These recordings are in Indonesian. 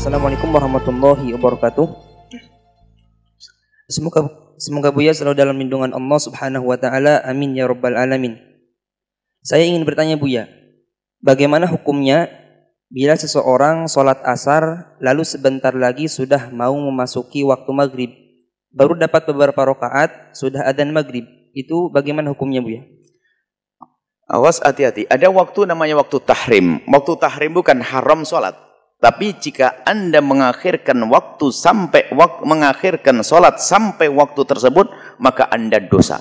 Assalamualaikum warahmatullahi wabarakatuh. Semoga semoga Buya selalu dalam lindungan Allah Subhanahu wa taala. Amin ya rabbal alamin. Saya ingin bertanya Buya, bagaimana hukumnya bila seseorang sholat asar lalu sebentar lagi sudah mau memasuki waktu maghrib, baru dapat beberapa rakaat sudah adzan maghrib, itu bagaimana hukumnya Buya? Awas hati-hati. Ada waktu namanya waktu tahrim. Waktu tahrim bukan haram sholat. Tapi jika anda mengakhirkan waktu sampai waktu, mengakhirkan sholat sampai waktu tersebut, maka anda dosa.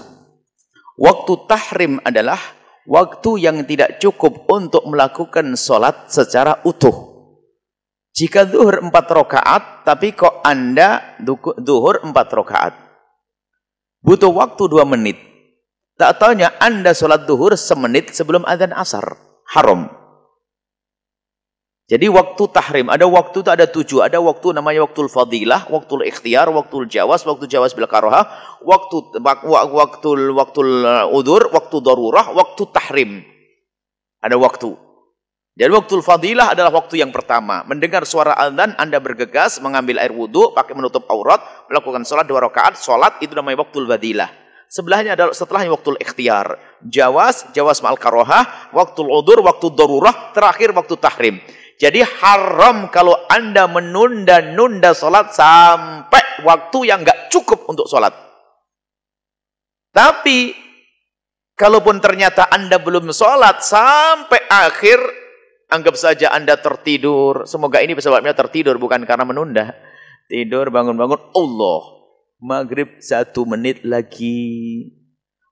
Waktu tahrim adalah waktu yang tidak cukup untuk melakukan sholat secara utuh. Jika zuhur empat rakaat, tapi kok anda zuhur empat rakaat. Butuh waktu dua menit. Tak taunya anda sholat duhur semenit sebelum adzan asar. Haram. Jadi waktu tahrim, ada waktu itu ada tujuh. Ada waktu namanya waktu fadilah, waktu ikhtiar, waktu jawas, waktu jawas bil karoha, waktu waktu waktu udur, waktu darurah, waktu tahrim. Ada waktu. Jadi waktu fadilah adalah waktu yang pertama. Mendengar suara adzan, Anda bergegas, mengambil air wudhu, pakai menutup aurat, melakukan sholat dua rakaat. Sholat itu namanya waktu fadilah. Sebelahnya adalah setelahnya waktu ikhtiar. Jawas, jawas ma'al karohah, waktu udur, waktu darurah, terakhir waktu tahrim. Jadi haram kalau anda menunda-nunda sholat sampai waktu yang nggak cukup untuk sholat. Tapi, kalaupun ternyata anda belum sholat sampai akhir, anggap saja anda tertidur. Semoga ini sebabnya tertidur bukan karena menunda. Tidur, bangun-bangun, Allah maghrib satu menit lagi.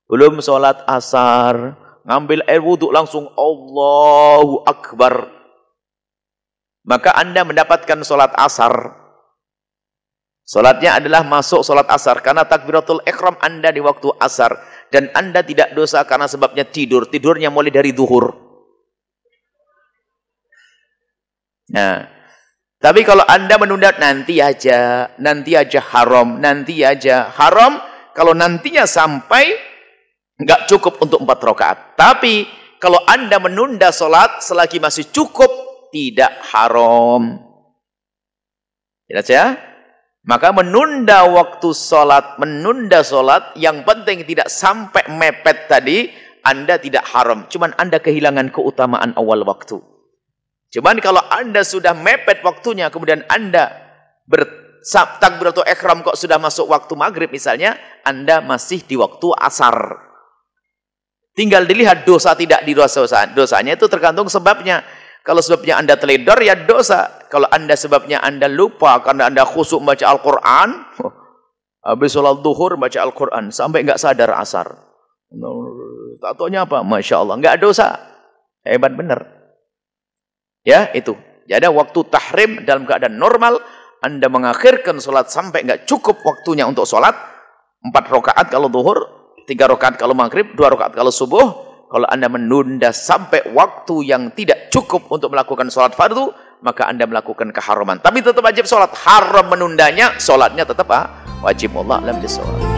Belum sholat asar. Ngambil air wudhu langsung Allahu Akbar. Maka anda mendapatkan sholat asar. Sholatnya adalah masuk sholat asar. Karena takbiratul ikhram anda di waktu asar. Dan anda tidak dosa karena sebabnya tidur. Tidurnya mulai dari duhur. Nah, tapi kalau anda menunda nanti aja, nanti aja haram, nanti aja haram. Kalau nantinya sampai nggak cukup untuk empat rakaat. Tapi kalau anda menunda sholat selagi masih cukup, tidak haram. Jelas ya? Maka menunda waktu sholat, menunda sholat, yang penting tidak sampai mepet tadi, anda tidak haram. Cuman anda kehilangan keutamaan awal waktu. Cuman kalau anda sudah mepet waktunya, kemudian anda bertakbiratul ikhram kok sudah masuk waktu maghrib misalnya, anda masih di waktu asar. Tinggal dilihat dosa tidak di dosa dosanya itu tergantung sebabnya. Kalau sebabnya anda teledor ya dosa. Kalau anda sebabnya anda lupa karena anda khusuk baca Al-Quran, habis sholat duhur baca Al-Quran sampai nggak sadar asar. Tak apa? Masya Allah, nggak dosa. Hebat benar. Ya, itu. Jadi waktu tahrim dalam keadaan normal, Anda mengakhirkan sholat sampai nggak cukup waktunya untuk sholat. Empat rakaat kalau zuhur, tiga rakaat kalau maghrib, dua rakaat kalau subuh. Kalau Anda menunda sampai waktu yang tidak cukup untuk melakukan sholat fardu, maka Anda melakukan keharaman. Tapi tetap wajib sholat. Haram menundanya, sholatnya tetap ah, wajib Allah. Alhamdulillah.